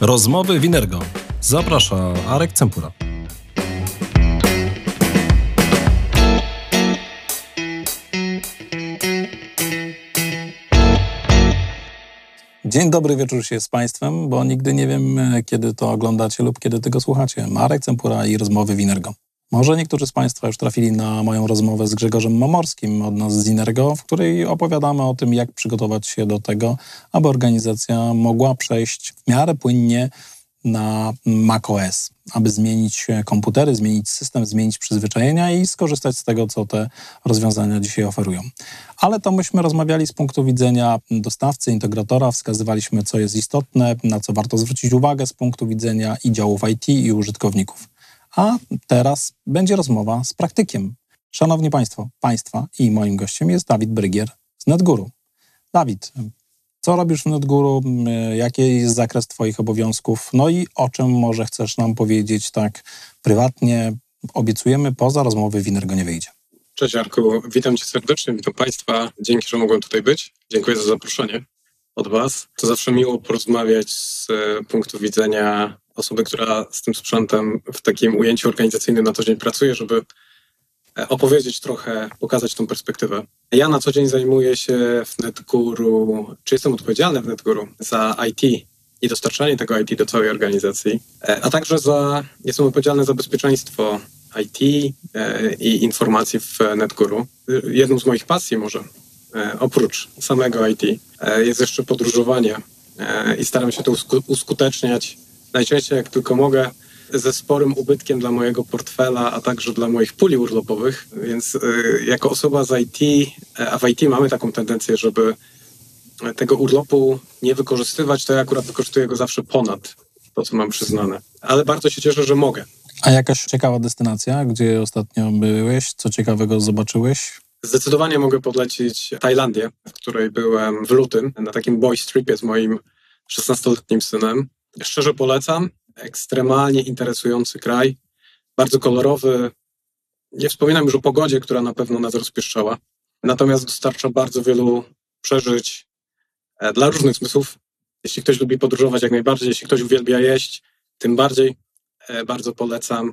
Rozmowy Winergo. Zaprasza Arek Cempura. Dzień dobry wieczór się z Państwem, bo nigdy nie wiem, kiedy to oglądacie lub kiedy tego słuchacie. Marek Cempura i Rozmowy Winergo. Może niektórzy z Państwa już trafili na moją rozmowę z Grzegorzem Momorskim od nas z Inergo, w której opowiadamy o tym, jak przygotować się do tego, aby organizacja mogła przejść w miarę płynnie na macOS, aby zmienić komputery, zmienić system, zmienić przyzwyczajenia i skorzystać z tego, co te rozwiązania dzisiaj oferują. Ale to myśmy rozmawiali z punktu widzenia dostawcy, integratora, wskazywaliśmy, co jest istotne, na co warto zwrócić uwagę z punktu widzenia i działów IT i użytkowników. A teraz będzie rozmowa z praktykiem. Szanowni Państwo, Państwa i moim gościem jest Dawid Brygier z NetGuru. Dawid, co robisz w NetGuru? Jaki jest zakres Twoich obowiązków? No i o czym może chcesz nam powiedzieć tak prywatnie? Obiecujemy, poza rozmowy Winergo nie wyjdzie. Cześć Arku, witam Cię serdecznie, witam Państwa. Dzięki, że mogłem tutaj być. Dziękuję za zaproszenie od Was. To zawsze miło porozmawiać z punktu widzenia osoby, która z tym sprzętem w takim ujęciu organizacyjnym na co dzień pracuje, żeby opowiedzieć trochę, pokazać tą perspektywę. Ja na co dzień zajmuję się w NetGuru, czy jestem odpowiedzialny w NetGuru za IT i dostarczanie tego IT do całej organizacji, a także za, jestem odpowiedzialny za bezpieczeństwo IT i informacji w NetGuru. Jedną z moich pasji może, oprócz samego IT, jest jeszcze podróżowanie i staram się to uskuteczniać najczęściej jak tylko mogę, ze sporym ubytkiem dla mojego portfela, a także dla moich puli urlopowych. Więc y, jako osoba z IT, a w IT mamy taką tendencję, żeby tego urlopu nie wykorzystywać, to ja akurat wykorzystuję go zawsze ponad to, co mam przyznane. Ale bardzo się cieszę, że mogę. A jakaś ciekawa destynacja, gdzie ostatnio byłeś? Co ciekawego zobaczyłeś? Zdecydowanie mogę podlecić Tajlandię, w której byłem w lutym na takim boys tripie z moim 16-letnim synem. Szczerze polecam. Ekstremalnie interesujący kraj. Bardzo kolorowy. Nie wspominam już o pogodzie, która na pewno nas rozpieszczała. Natomiast dostarcza bardzo wielu przeżyć dla różnych zmysłów. Jeśli ktoś lubi podróżować, jak najbardziej. Jeśli ktoś uwielbia jeść, tym bardziej bardzo polecam.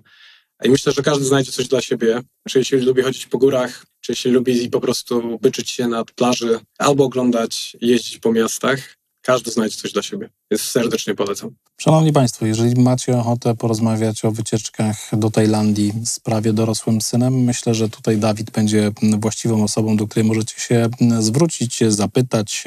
I myślę, że każdy znajdzie coś dla siebie. Czy jeśli lubi chodzić po górach, czy jeśli lubi po prostu byczyć się nad plaży, albo oglądać, jeździć po miastach, każdy znajdzie coś dla siebie. Więc serdecznie polecam. Szanowni Państwo, jeżeli macie ochotę porozmawiać o wycieczkach do Tajlandii z prawie dorosłym synem, myślę, że tutaj Dawid będzie właściwą osobą, do której możecie się zwrócić, zapytać,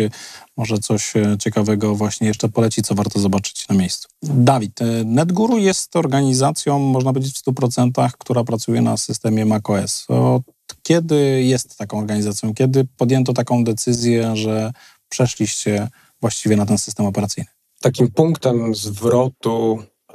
może coś ciekawego właśnie jeszcze poleci, co warto zobaczyć na miejscu. Dawid, NetGuru jest organizacją, można powiedzieć w 100%, która pracuje na systemie macOS. Od kiedy jest taką organizacją? Kiedy podjęto taką decyzję, że przeszliście właściwie na ten system operacyjny. Takim punktem zwrotu e,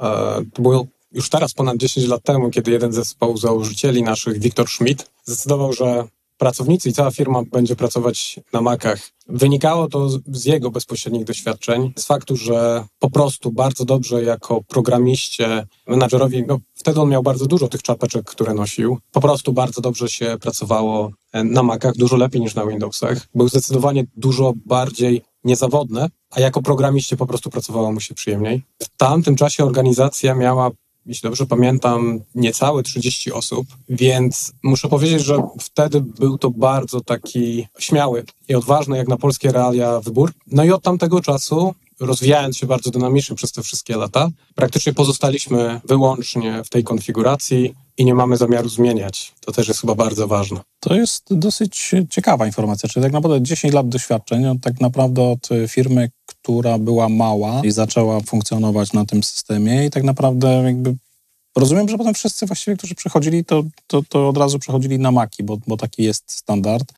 to było już teraz ponad 10 lat temu, kiedy jeden ze współzałożycieli naszych, Wiktor Schmidt, zdecydował, że pracownicy i cała firma będzie pracować na Macach. Wynikało to z jego bezpośrednich doświadczeń, z faktu, że po prostu bardzo dobrze jako programiście, menadżerowi, no wtedy on miał bardzo dużo tych czapeczek, które nosił, po prostu bardzo dobrze się pracowało na Macach, dużo lepiej niż na Windowsach. Był zdecydowanie dużo bardziej niezawodne, a jako programiście po prostu pracowało mu się przyjemniej. W tamtym czasie organizacja miała, jeśli dobrze pamiętam, niecałe 30 osób, więc muszę powiedzieć, że wtedy był to bardzo taki śmiały i odważny, jak na polskie realia, wybór. No i od tamtego czasu rozwijając się bardzo dynamicznie przez te wszystkie lata, praktycznie pozostaliśmy wyłącznie w tej konfiguracji i nie mamy zamiaru zmieniać. To też jest chyba bardzo ważne. To jest dosyć ciekawa informacja, czyli tak naprawdę 10 lat doświadczeń, tak naprawdę od firmy, która była mała i zaczęła funkcjonować na tym systemie i tak naprawdę jakby Rozumiem, że potem wszyscy właściwie, którzy przychodzili, to, to, to od razu przechodzili na Maki, bo, bo taki jest standard.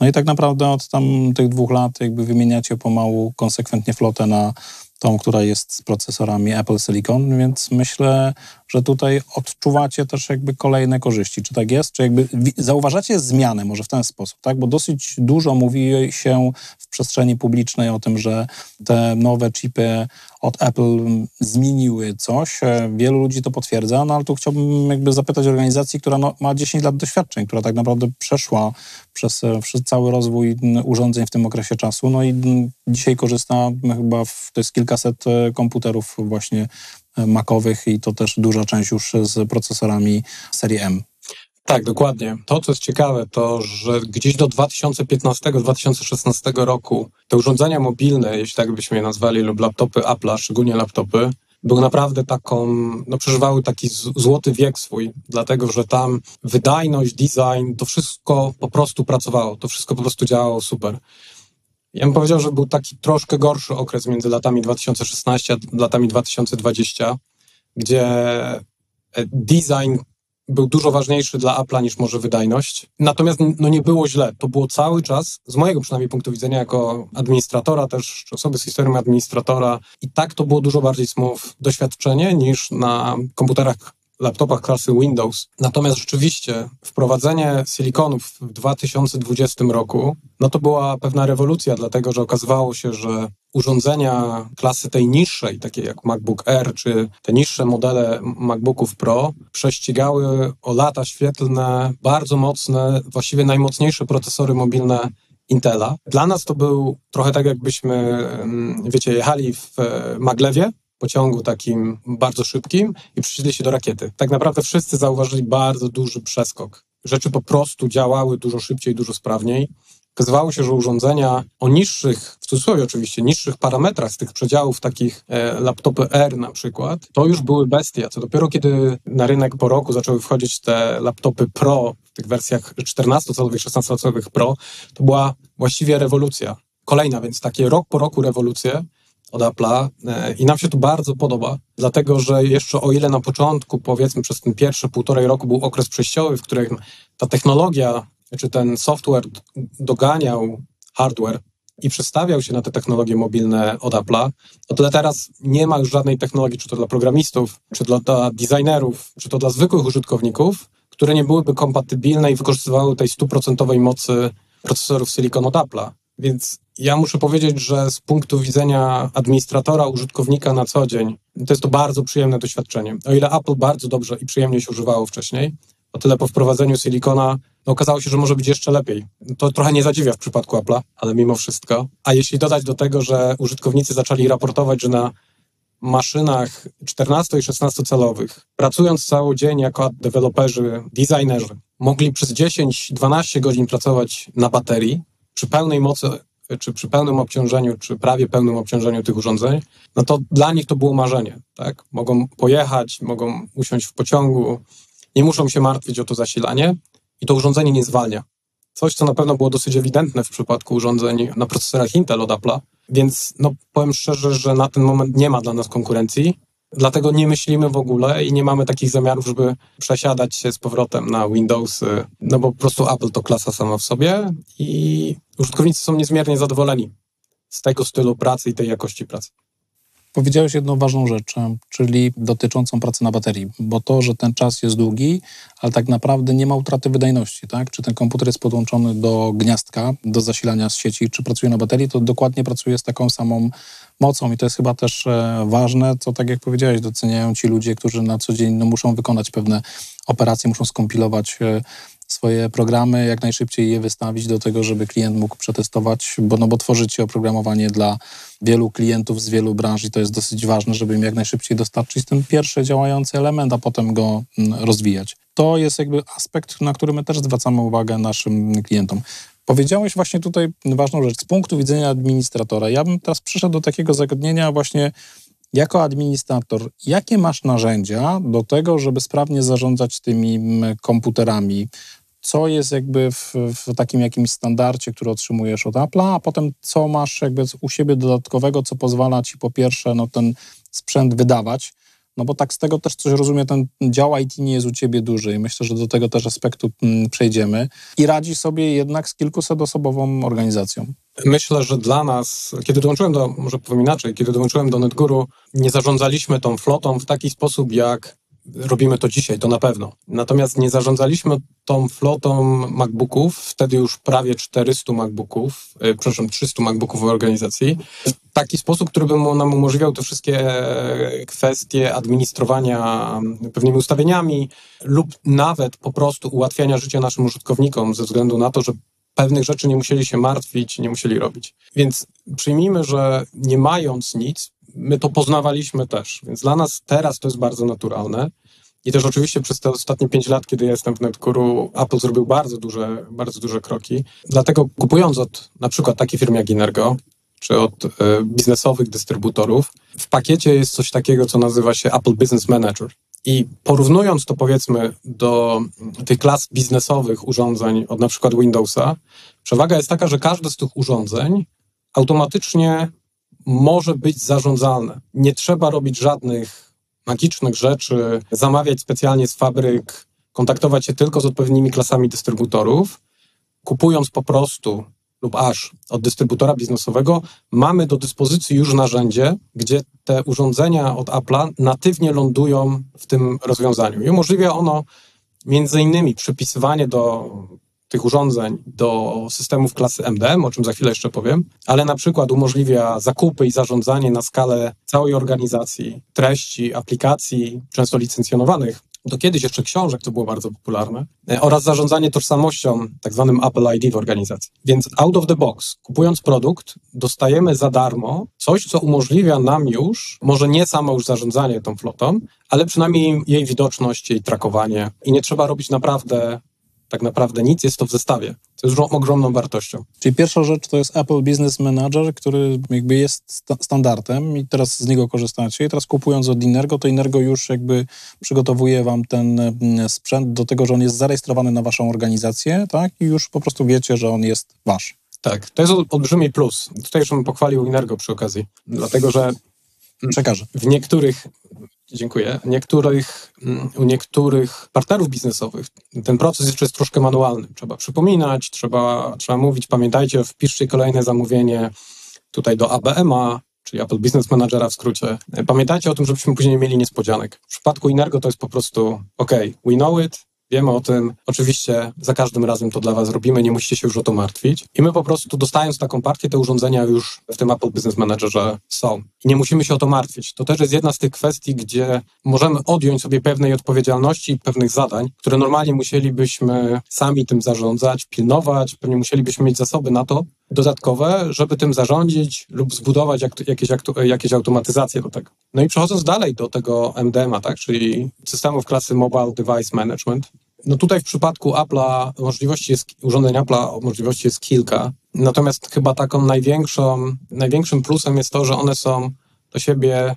No i tak naprawdę od tam tych dwóch lat jakby wymieniacie pomału konsekwentnie flotę na tą, która jest z procesorami Apple Silicon, więc myślę, że tutaj odczuwacie też jakby kolejne korzyści. Czy tak jest? Czy jakby zauważacie zmianę może w ten sposób, tak? Bo dosyć dużo mówi się w przestrzeni publicznej o tym, że te nowe chipy od Apple zmieniły coś. E, wielu ludzi to potwierdza, no ale tu chciałbym jakby zapytać organizacji, która no, ma 10 lat doświadczeń, która tak naprawdę przeszła przez, e, przez cały rozwój urządzeń w tym okresie czasu, no i dzisiaj korzysta chyba, w, to jest kilkaset e, komputerów właśnie makowych i to też duża część już z procesorami serii M. Tak, dokładnie. To, co jest ciekawe, to, że gdzieś do 2015-2016 roku te urządzenia mobilne, jeśli tak byśmy je nazwali, lub laptopy Apple'a, szczególnie laptopy, były naprawdę taką, no przeżywały taki złoty wiek swój, dlatego że tam wydajność, design, to wszystko po prostu pracowało, to wszystko po prostu działało super. Ja bym powiedział, że był taki troszkę gorszy okres między latami 2016 a latami 2020, gdzie e, design był dużo ważniejszy dla Apple'a niż może wydajność. Natomiast no nie było źle. To było cały czas, z mojego przynajmniej punktu widzenia jako administratora też, czy osoby z historią administratora, i tak to było dużo bardziej smooth doświadczenie niż na komputerach laptopach klasy Windows. Natomiast rzeczywiście wprowadzenie silikonów w 2020 roku, no to była pewna rewolucja, dlatego że okazywało się, że urządzenia klasy tej niższej, takie jak MacBook Air, czy te niższe modele MacBooków Pro, prześcigały o lata świetlne bardzo mocne, właściwie najmocniejsze procesory mobilne Intela. Dla nas to był trochę tak, jakbyśmy, mm, wiecie, jechali w e, Maglewie, pociągu takim bardzo szybkim i przyszli się do rakiety. Tak naprawdę wszyscy zauważyli bardzo duży przeskok. Rzeczy po prostu działały dużo szybciej, dużo sprawniej. Okazywało się, że urządzenia o niższych, w cudzysłowie oczywiście, niższych parametrach z tych przedziałów, takich e, laptopy R na przykład, to już były bestia. Co dopiero kiedy na rynek po roku zaczęły wchodzić te laptopy Pro w tych wersjach 14-calowych, 16-calowych Pro, to była właściwie rewolucja. Kolejna, więc takie rok po roku rewolucje od Apple'a e, i nam się to bardzo podoba, dlatego że jeszcze o ile na początku, powiedzmy przez ten pierwszy półtorej roku był okres przejściowy, w którym ta technologia czy ten software doganiał hardware i przestawiał się na te technologie mobilne od Apple'a, o tyle teraz nie ma już żadnej technologii, czy to dla programistów, czy to dla designerów, czy to dla zwykłych użytkowników, które nie byłyby kompatybilne i wykorzystywały tej stuprocentowej mocy procesorów Silicon od Apple'a. Więc ja muszę powiedzieć, że z punktu widzenia administratora, użytkownika na co dzień, to jest to bardzo przyjemne doświadczenie. O ile Apple bardzo dobrze i przyjemnie się używało wcześniej, o tyle po wprowadzeniu silikona no okazało się, że może być jeszcze lepiej. To trochę nie zadziwia w przypadku Apple'a, ale mimo wszystko. A jeśli dodać do tego, że użytkownicy zaczęli raportować, że na maszynach 14 i 16 calowych, pracując cały dzień jako deweloperzy, designerzy, mogli przez 10-12 godzin pracować na baterii przy pełnej mocy czy przy pełnym obciążeniu, czy prawie pełnym obciążeniu tych urządzeń, no to dla nich to było marzenie, tak? Mogą pojechać, mogą usiąść w pociągu, nie muszą się martwić o to zasilanie i to urządzenie nie zwalnia. Coś, co na pewno było dosyć ewidentne w przypadku urządzeń na procesorach Intel od Apple'a, więc no, powiem szczerze, że na ten moment nie ma dla nas konkurencji. Dlatego nie myślimy w ogóle i nie mamy takich zamiarów, żeby przesiadać się z powrotem na Windows, no bo po prostu Apple to klasa sama w sobie i użytkownicy są niezmiernie zadowoleni z tego stylu pracy i tej jakości pracy. Powiedziałeś jedną ważną rzecz, czyli dotyczącą pracy na baterii, bo to, że ten czas jest długi, ale tak naprawdę nie ma utraty wydajności, tak? Czy ten komputer jest podłączony do gniazdka, do zasilania z sieci, czy pracuje na baterii, to dokładnie pracuje z taką samą mocą i to jest chyba też e, ważne, co tak jak powiedziałeś, doceniają ci ludzie, którzy na co dzień no, muszą wykonać pewne operacje, muszą skompilować e, swoje programy, jak najszybciej je wystawić do tego, żeby klient mógł przetestować, bo, no bo tworzycie oprogramowanie dla wielu klientów z wielu branż i to jest dosyć ważne, żeby im jak najszybciej dostarczyć ten pierwszy działający element, a potem go mm, rozwijać. To jest jakby aspekt, na który my też zwracamy uwagę naszym klientom. Powiedziałeś właśnie tutaj ważną rzecz z punktu widzenia administratora. Ja bym teraz przyszedł do takiego zagadnienia właśnie jako administrator, jakie masz narzędzia do tego, żeby sprawnie zarządzać tymi mm, komputerami, co jest jakby w, w, takim jakimś standardzie, który otrzymujesz od Apple'a, a potem co masz jakby u siebie dodatkowego, co pozwala ci po pierwsze no, ten sprzęt wydawać, no bo tak z tego też coś rozumiem, ten dział IT nie jest u ciebie duży i myślę, że do tego też aspektu mm, przejdziemy i radzi sobie jednak z kilkusetosobową organizacją. Myślę, że dla nas, kiedy dołączyłem do, może powiem inaczej, kiedy dołączyłem do NetGuru, nie zarządzaliśmy tą flotą w taki sposób, jak robimy to dzisiaj, to na pewno. Natomiast nie zarządzaliśmy tą flotą MacBooków, wtedy już prawie 400 MacBooków, yy, przepraszam, 300 MacBooków w organizacji, w taki sposób, który by nam umożliwiał te wszystkie kwestie administrowania pewnymi ustawieniami lub nawet po prostu ułatwiania życia naszym użytkownikom ze względu na to, że pewnych rzeczy nie musieli się martwić, nie musieli robić. Więc przyjmijmy, że nie mając nic, my to poznawaliśmy też. Więc dla nas teraz to jest bardzo naturalne. I też oczywiście przez te ostatnie pięć lat, kiedy ja jestem w Netcuru, Apple zrobił bardzo duże, bardzo duże kroki. Dlatego kupując od na przykład takiej firmy jak Inergo, czy od e, biznesowych dystrybutorów, w pakiecie jest coś takiego, co nazywa się Apple Business Manager. I porównując to powiedzmy do tych klas biznesowych urządzeń od na przykład Windowsa, przewaga jest taka, że każde z tych urządzeń automatycznie może być zarządzalne. Nie trzeba robić żadnych magicznych rzeczy, zamawiać specjalnie z fabryk, kontaktować się tylko z odpowiednimi klasami dystrybutorów. Kupując po prostu lub aż od dystrybutora biznesowego, mamy do dyspozycji już narzędzie, gdzie te urządzenia od Apple'a natywnie lądują w tym rozwiązaniu. I umożliwia ono między innymi przypisywanie do tych urządzeń do systemów klasy MDM, o czym za chwilę jeszcze powiem, ale na przykład umożliwia zakupy i zarządzanie na skalę całej organizacji treści, aplikacji, często licencjonowanych do kiedyś jeszcze książek, to było bardzo popularne, e, oraz zarządzanie tożsamością, tak zwanym Apple ID w organizacji. Więc out of the box, kupując produkt, dostajemy za darmo coś, co umożliwia nam już, może nie samo już zarządzanie tą flotą, ale przynajmniej jej widoczność, jej trakowanie i nie trzeba robić naprawdę tak naprawdę nic, jest to w zestawie. To jest ogromną wartością. Czyli pierwsza rzecz to jest Apple Business Manager, który jakby jest sta standardem i teraz z niego korzystacie. I teraz kupując od Inergo, to Inergo już jakby przygotowuje wam ten mm, sprzęt do tego, że on jest zarejestrowany na waszą organizację, tak? I już po prostu wiecie, że on jest wasz. Tak, to jest olbrzymi plus. Tutaj już bym pochwalił Inergo przy okazji, dlatego że Przekażę. W niektórych Dziękuję. Niektórych, mm, u niektórych partnerów biznesowych ten proces jeszcze jest troszkę manualny. Trzeba przypominać, trzeba, trzeba mówić, pamiętajcie, wpiszcie kolejne zamówienie tutaj do ABM-a, czyli Apple Business Managera w skrócie. Pamiętajcie o tym, żebyśmy później nie mieli niespodzianek. W przypadku Inergo to jest po prostu OK, we know it, Wiemy o tym, oczywiście za każdym razem to dla Was robimy, nie musicie się już o to martwić. I my po prostu dostając taką partię, te urządzenia już w tym Apple Business Managerze są. I nie musimy się o to martwić. To też jest jedna z tych kwestii, gdzie możemy odjąć sobie pewnej odpowiedzialności i pewnych zadań, które normalnie musielibyśmy sami tym zarządzać, pilnować, pewnie musielibyśmy mieć zasoby na to, dodatkowe, żeby tym zarządzić lub zbudować jakieś, jakieś automatyzacje do tego. No i przechodząc dalej do tego MDMA, tak, czyli systemów klasy Mobile Device Management, no tutaj w przypadku Apple'a możliwości jest, urządzeń Apple'a możliwości jest kilka, natomiast chyba taką największą, największym plusem jest to, że one są do siebie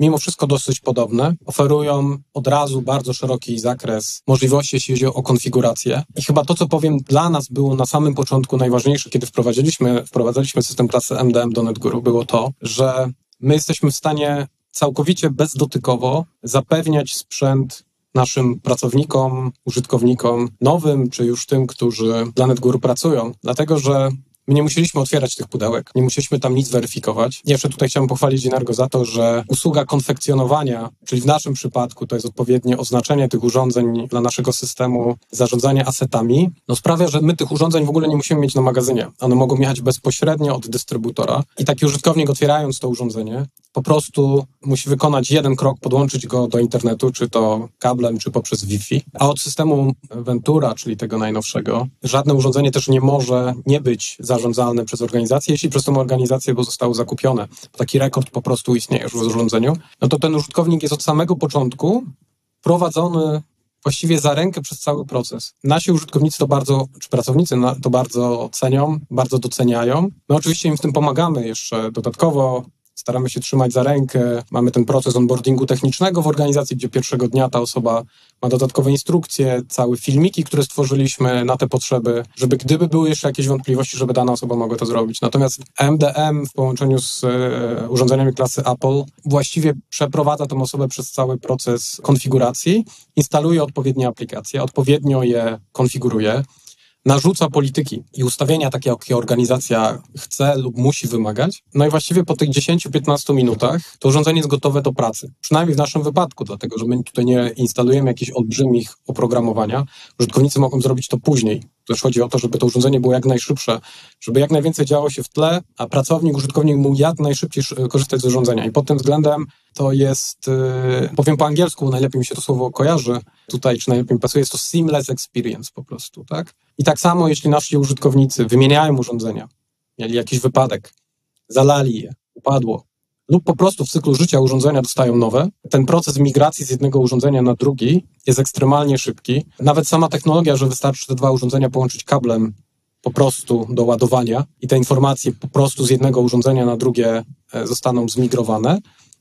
mimo wszystko dosyć podobne. Oferują od razu bardzo szeroki zakres możliwości, jeśli chodzi o konfigurację. I chyba to, co powiem, dla nas było na samym początku najważniejsze, kiedy wprowadziliśmy, wprowadzaliśmy system klasy MDM do NetGuru, było to, że my jesteśmy w stanie całkowicie bezdotykowo zapewniać sprzęt naszym pracownikom, użytkownikom, nowym, czy już tym, którzy dla NetGuru pracują, dlatego że My nie musieliśmy otwierać tych pudełek, nie musieliśmy tam nic weryfikować. Jeszcze tutaj chciałbym pochwalić Inergo za to, że usługa konfekcjonowania, czyli w naszym przypadku to jest odpowiednie oznaczenie tych urządzeń dla naszego systemu zarządzania asetami, no sprawia, że my tych urządzeń w ogóle nie musimy mieć na magazynie. One mogą jechać bezpośrednio od dystrybutora i taki użytkownik otwierając to urządzenie po prostu musi wykonać jeden krok, podłączyć go do internetu, czy to kablem, czy poprzez Wi-Fi. A od systemu Ventura, czyli tego najnowszego, żadne urządzenie też nie może nie być zarządzalne przez organizację, jeśli przez tą organizację zostało zakupione. Taki rekord po prostu istnieje już w urządzeniu. No to ten użytkownik jest od samego początku prowadzony właściwie za rękę przez cały proces. Nasi użytkownicy to bardzo, czy pracownicy to bardzo cenią, bardzo doceniają. My oczywiście im w tym pomagamy jeszcze dodatkowo, staramy się trzymać za rękę. Mamy ten proces onboardingu technicznego w organizacji, gdzie pierwszego dnia ta osoba ma dodatkowe instrukcje, całe filmiki, które stworzyliśmy na te potrzeby, żeby gdyby były jeszcze jakieś wątpliwości, żeby dana osoba mogła to zrobić. Natomiast MDM w połączeniu z e, urządzeniami klasy Apple właściwie przeprowadza tę osobę przez cały proces konfiguracji, instaluje odpowiednie aplikacje, odpowiednio je konfiguruje narzuca polityki i ustawienia takie, jakie organizacja chce lub musi wymagać. No i właściwie po tych 10-15 minutach to urządzenie jest gotowe do pracy. Przynajmniej w naszym wypadku, dlatego że my tutaj nie instalujemy jakichś olbrzymich oprogramowania. Użytkownicy mogą zrobić to później. Też chodzi o to, żeby to urządzenie było jak najszybsze, żeby jak najwięcej działo się w tle, a pracownik, użytkownik mógł jak najszybciej korzystać z urządzenia. I pod tym względem to jest, y, powiem po angielsku, najlepiej mi się to słowo kojarzy tutaj, czy najlepiej mi pasuje, jest to seamless experience po prostu, tak? I tak samo, jeśli nasi użytkownicy wymieniają urządzenia, mieli jakiś wypadek, zalali je, upadło, lub po prostu w cyklu życia urządzenia dostają nowe, ten proces migracji z jednego urządzenia na drugi jest ekstremalnie szybki. Nawet sama technologia, że wystarczy te dwa urządzenia połączyć kablem po prostu do ładowania i te informacje po prostu z jednego urządzenia na drugie e, zostaną zmigrowane.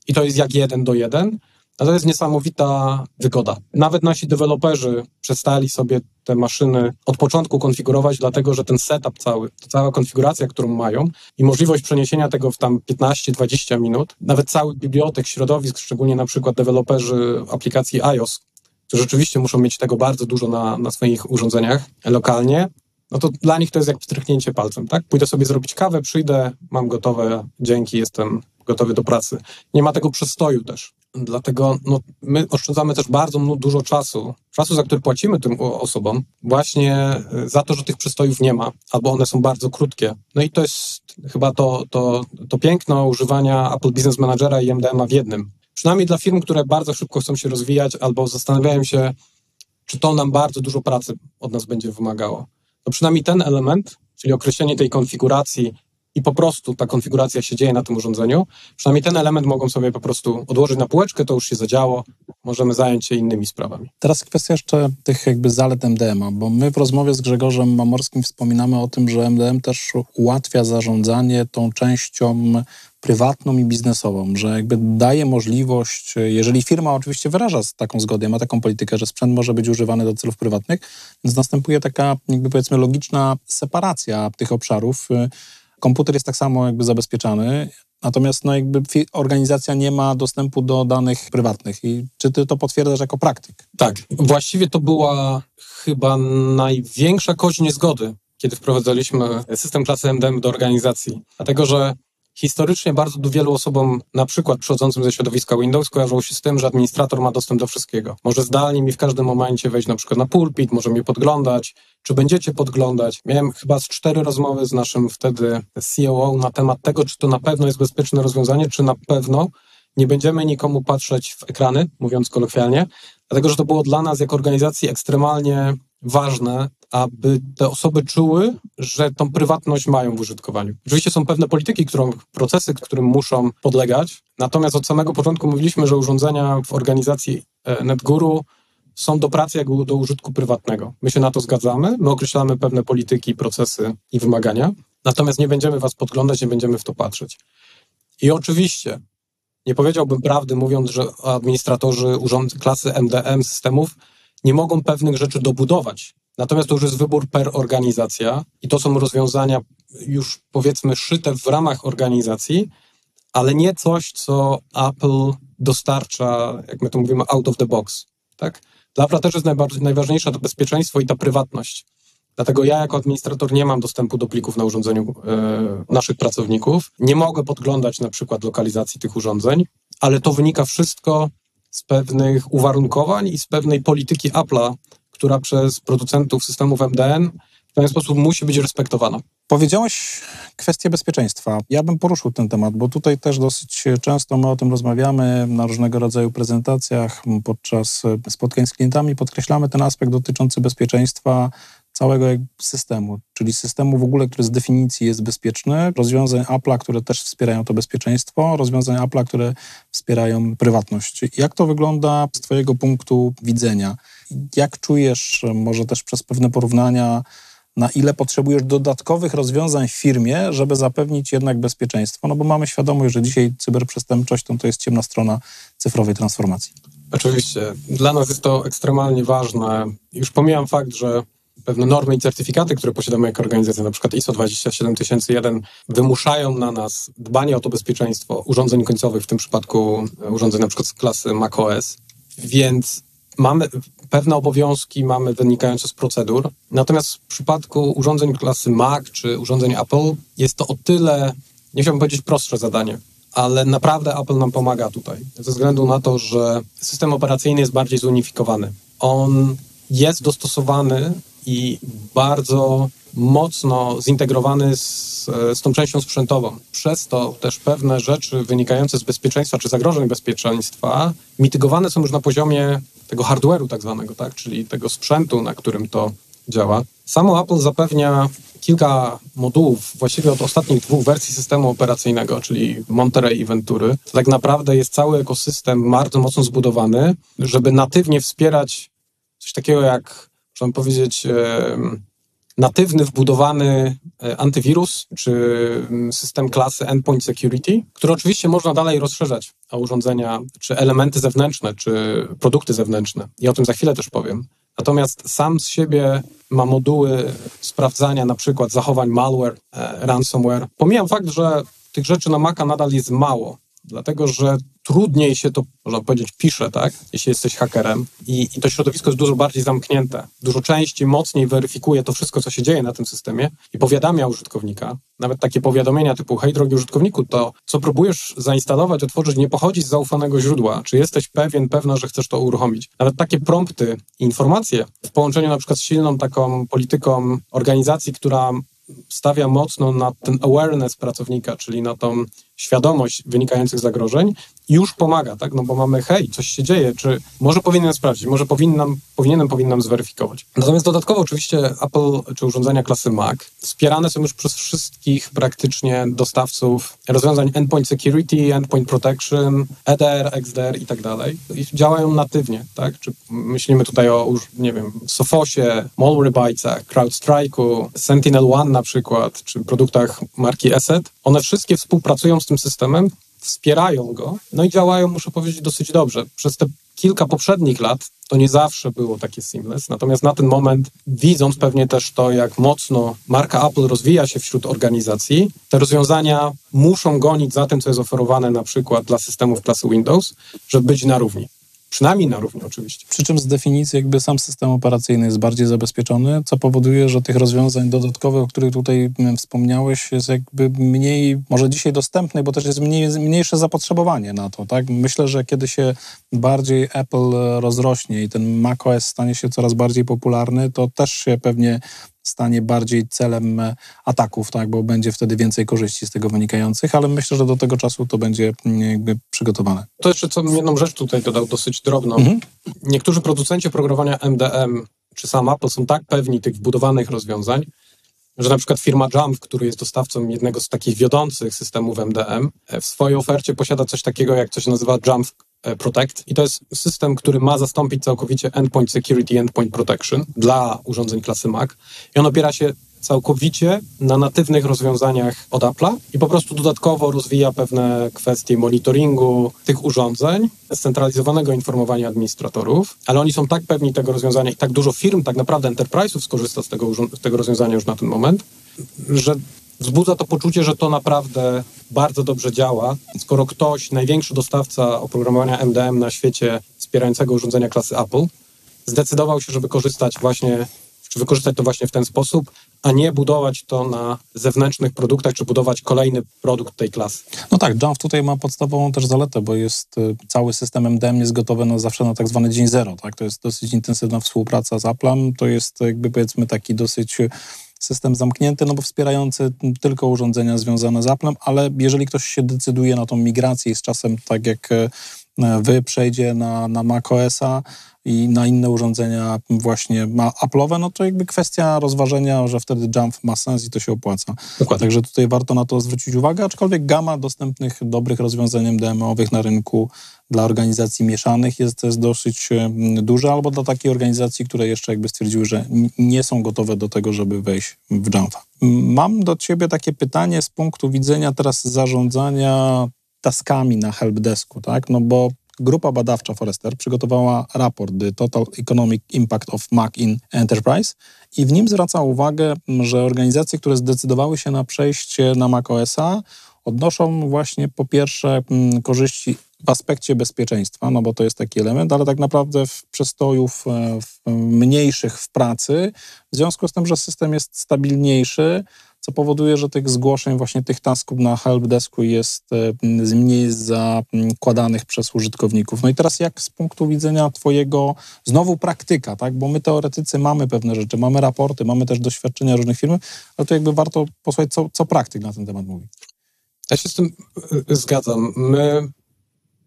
I to jest jak jeden do jeden. No to jest niesamowita wygoda. Nawet nasi deweloperzy przestali sobie te maszyny od początku konfigurować, dlatego że ten setup cały, cała konfiguracja, którą mają i możliwość przeniesienia tego w tam 15-20 minut, nawet cały bibliotek, środowisk, szczególnie na przykład deweloperzy aplikacji iOS, którzy rzeczywiście muszą mieć tego bardzo dużo na, na swoich urządzeniach lokalnie, no to dla nich to jest jak pstryknięcie palcem, tak? Pójdę sobie zrobić kawę, przyjdę, mam gotowe, dzięki, jestem gotowy do pracy. Nie ma tego przestoju też. Dlatego no, my oszczędzamy też bardzo dużo czasu, czasu, za który płacimy tym osobom, właśnie y, za to, że tych przystojów nie ma, albo one są bardzo krótkie. No i to jest chyba to, to, to piękno używania Apple Business Managera i MDMA w jednym. Przynajmniej dla firm, które bardzo szybko chcą się rozwijać, albo zastanawiają się, czy to nam bardzo dużo pracy od nas będzie wymagało. No przynajmniej ten element, czyli określenie tej konfiguracji i po prostu ta konfiguracja się dzieje na tym urządzeniu, przynajmniej ten element mogą sobie po prostu odłożyć na półeczkę, to już się zadziało, możemy zająć się innymi sprawami. Teraz kwestia jeszcze tych jakby zalet MDM-a, bo my w rozmowie z Grzegorzem Mamorskim wspominamy o tym, że MDM też ułatwia zarządzanie tą częścią prywatną i biznesową, że jakby daje możliwość, jeżeli firma oczywiście wyraża taką zgodę, ma taką politykę, że sprzęt może być używany do celów prywatnych, więc następuje taka jakby powiedzmy logiczna separacja tych obszarów, komputer jest tak samo jakby zabezpieczany, natomiast no jakby organizacja nie ma dostępu do danych prywatnych. I czy ty to potwierdzasz jako praktyk? Tak, właściwie to była chyba największa kość niezgody, kiedy wprowadzaliśmy system klasy MDM do organizacji. Dlatego, że Historycznie bardzo wielu osobom, na przykład przychodzącym ze środowiska Windows, kojarzyło się z tym, że administrator ma dostęp do wszystkiego. Może zdalnie mi w każdym momencie wejść na przykład na pulpit, może mnie podglądać, czy będziecie podglądać. Miałem chyba z cztery rozmowy z naszym wtedy COO na temat tego, czy to na pewno jest bezpieczne rozwiązanie, czy na pewno nie będziemy nikomu patrzeć w ekrany, mówiąc kolokwialnie, dlatego że to było dla nas jako organizacji ekstremalnie ważne, aby te osoby czuły, że tą prywatność mają w użytkowaniu. Oczywiście są pewne polityki, którą, procesy, którym muszą podlegać, natomiast od samego początku mówiliśmy, że urządzenia w organizacji e, NetGuru są do pracy jak do użytku prywatnego. My się na to zgadzamy, my określamy pewne polityki, procesy i wymagania, natomiast nie będziemy was podglądać, nie będziemy w to patrzeć. I oczywiście nie powiedziałbym prawdy, mówiąc, że administratorzy urząd klasy MDM systemów nie mogą pewnych rzeczy dobudować. Natomiast to już jest wybór per organizacja i to są rozwiązania już powiedzmy szyte w ramach organizacji, ale nie coś, co Apple dostarcza, jak my to mówimy, out of the box. Tak? Dla jest najważniejsze to bezpieczeństwo i ta prywatność. Dlatego ja jako administrator nie mam dostępu do plików na urządzeniu e, naszych pracowników. Nie mogę podglądać na przykład lokalizacji tych urządzeń, ale to wynika wszystko z pewnych uwarunkowań i z pewnej polityki Apple'a, która przez producentów systemów MDN w pewien sposób musi być respektowana. Powiedziałeś kwestię bezpieczeństwa. Ja bym poruszył ten temat, bo tutaj też dosyć często my o tym rozmawiamy na różnego rodzaju prezentacjach, podczas spotkań z klientami podkreślamy ten aspekt dotyczący bezpieczeństwa całego systemu, czyli systemu w ogóle, który z definicji jest bezpieczny, rozwiązań Apple'a, które też wspierają to bezpieczeństwo, rozwiązań Apple'a, które wspierają prywatność. Jak to wygląda z Twojego punktu widzenia? Jak czujesz, może też przez pewne porównania, na ile potrzebujesz dodatkowych rozwiązań w firmie, żeby zapewnić jednak bezpieczeństwo? No bo mamy świadomość, że dzisiaj cyberprzestępczość to, to jest ciemna strona cyfrowej transformacji. Oczywiście. Dla nas jest to ekstremalnie ważne. Już pomijam fakt, że pewne normy i certyfikaty, które posiadamy jako organizacja, na przykład ISO 27001, wymuszają na nas dbanie o to bezpieczeństwo urządzeń końcowych, w tym przypadku urządzeń na przykład z klasy macOS. Więc mamy, pewne obowiązki mamy wynikające z procedur. Natomiast w przypadku urządzeń klasy Mac czy urządzeń Apple jest to o tyle, nie chciałbym powiedzieć prostsze zadanie, ale naprawdę Apple nam pomaga tutaj, ze względu na to, że system operacyjny jest bardziej zunifikowany. On jest dostosowany i bardzo mocno zintegrowany z, z tą częścią sprzętową. Przez to też pewne rzeczy wynikające z bezpieczeństwa czy zagrożeń bezpieczeństwa mitygowane są już na poziomie tego hardware'u tak zwanego, tak? czyli tego sprzętu, na którym to działa. Samo Apple zapewnia kilka modułów, właściwie od ostatnich dwóch wersji systemu operacyjnego, czyli Monterey i Ventury. Tak naprawdę jest cały ekosystem bardzo mocno zbudowany, żeby natywnie wspierać coś takiego jak, można powiedzieć, natywny, wbudowany e, antywirus czy mm, system klasy Endpoint Security, który oczywiście można dalej rozszerzać o urządzenia, czy elementy zewnętrzne, czy produkty zewnętrzne. I o tym za chwilę też powiem. Natomiast sam z siebie ma moduły sprawdzania na przykład zachowań malware, e, ransomware. Pomijam fakt, że tych rzeczy na Maca nadal jest mało, dlatego że trudniej się to, można powiedzieć, pisze, tak? Jeśli jesteś hakerem i, i to środowisko jest dużo bardziej zamknięte. Dużo częściej, mocniej weryfikuje to wszystko, co się dzieje na tym systemie i powiadamia użytkownika. Nawet takie powiadomienia typu, hej drogi użytkowniku, to co próbujesz zainstalować, otworzyć, nie pochodzi z zaufanego źródła. Czy jesteś pewien, pewna, że chcesz to uruchomić? Nawet takie prompty, informacje w połączeniu na przykład z silną taką polityką organizacji, która stawia mocno na ten awareness pracownika, czyli na tą świadomość wynikających zagrożeń, już pomaga, tak? No bo mamy, hej, coś się dzieje, czy może powinienem sprawdzić, może powinnam, powinienem, powinnam zweryfikować. Natomiast dodatkowo oczywiście Apple czy urządzenia klasy Mac wspierane są już przez wszystkich praktycznie dostawców rozwiązań endpoint security, endpoint protection, EDR, XDR i tak dalej. I działają natywnie, tak? Czy myślimy tutaj o, nie wiem, Sophosie, Malwarebytesach, CrowdStrike'u, Sentinel One na przykład, czy produktach marki Asset. One wszystkie współpracują z tym systemem, wspierają go, no i działają, muszę powiedzieć, dosyć dobrze. Przez te kilka poprzednich lat to nie zawsze było takie seamless, natomiast na ten moment, widząc pewnie też to, jak mocno marka Apple rozwija się wśród organizacji, te rozwiązania muszą gonić za tym, co jest oferowane na przykład dla systemów klasy Windows, żeby być na równi. Przynajmniej na równi oczywiście. Przy czym z definicji jakby sam system operacyjny jest bardziej zabezpieczony, co powoduje, że tych rozwiązań dodatkowych, o których tutaj mm, wspomniałeś, jest jakby mniej, może dzisiaj dostępnych, bo też jest mniej, mniejsze zapotrzebowanie na to, tak? Myślę, że kiedy się bardziej Apple rozrośnie i ten macOS stanie się coraz bardziej popularny, to też się pewnie stanie bardziej celem e, ataków, tak, bo będzie wtedy więcej korzyści z tego wynikających, ale myślę, że do tego czasu to będzie mm, jakby przygotowane. To jeszcze co jedną rzecz tutaj dodał, dosyć drobną. Mhm. Niektórzy producenci oprogramowania MDM czy sam Apple są tak pewni tych wbudowanych rozwiązań, że na przykład firma Jump, który jest dostawcą jednego z takich wiodących systemów MDM, e, w swojej ofercie posiada coś takiego, jak coś nazywa Jump Protect i to jest system, który ma zastąpić całkowicie Endpoint Security, Endpoint Protection dla urządzeń klasy Mac i on opiera się całkowicie na natywnych rozwiązaniach od Apple'a i po prostu dodatkowo rozwija pewne kwestie monitoringu tych urządzeń, scentralizowanego informowania administratorów, ale oni są tak pewni tego rozwiązania i tak dużo firm, tak naprawdę enterprise'ów skorzysta z tego, z tego rozwiązania już na ten moment, że wzbudza to poczucie, że to naprawdę bardzo dobrze działa. Skoro ktoś, największy dostawca oprogramowania MDM na świecie wspierającego urządzenia klasy Apple, zdecydował się, żeby korzystać właśnie, czy wykorzystać to właśnie w ten sposób, a nie budować to na zewnętrznych produktach, czy budować kolejny produkt tej klasy. No tak, Jamf tutaj ma podstawową też zaletę, bo jest y, cały system MDM jest gotowy na zawsze na tak zwany dzień zero, tak? To jest dosyć intensywna współpraca z Applem, to jest jakby powiedzmy taki dosyć system zamknięty, no bo wspierający tylko urządzenia związane z Applem, ale jeżeli ktoś się decyduje na tą migrację i z czasem, tak jak e, wy, przejdzie na, na macOSa i na inne urządzenia właśnie ma Apple'owe, no to jakby kwestia rozważenia, że wtedy jump ma sens i to się opłaca. Dokładnie. Także tutaj warto na to zwrócić uwagę, aczkolwiek gama dostępnych dobrych rozwiązań MDM-owych na rynku dla organizacji mieszanych jest, jest dosyć duże, albo dla takiej organizacji, które jeszcze jakby stwierdziły, że nie są gotowe do tego, żeby wejść w Jamfa. Mam do ciebie takie pytanie z punktu widzenia teraz zarządzania taskami na helpdesku, tak? No bo grupa badawcza Forrester przygotowała raport The Total Economic Impact of Mac in Enterprise i w nim zwraca uwagę, że organizacje, które zdecydowały się na przejście na macOSa odnoszą właśnie po pierwsze korzyści w aspekcie bezpieczeństwa, no bo to jest taki element, ale tak naprawdę w przestojów e, w mniejszych w pracy, w związku z tym, że system jest stabilniejszy, co powoduje, że tych zgłoszeń, właśnie tych tasków na helpdesku jest e, mniej zakładanych przez użytkowników. No i teraz jak z punktu widzenia twojego, znowu praktyka, tak? Bo my teoretycy mamy pewne rzeczy, mamy raporty, mamy też doświadczenia różnych firm, ale to jakby warto posłuchać, co, co praktyk na ten temat mówi. Ja się z tym e, zgadzam. My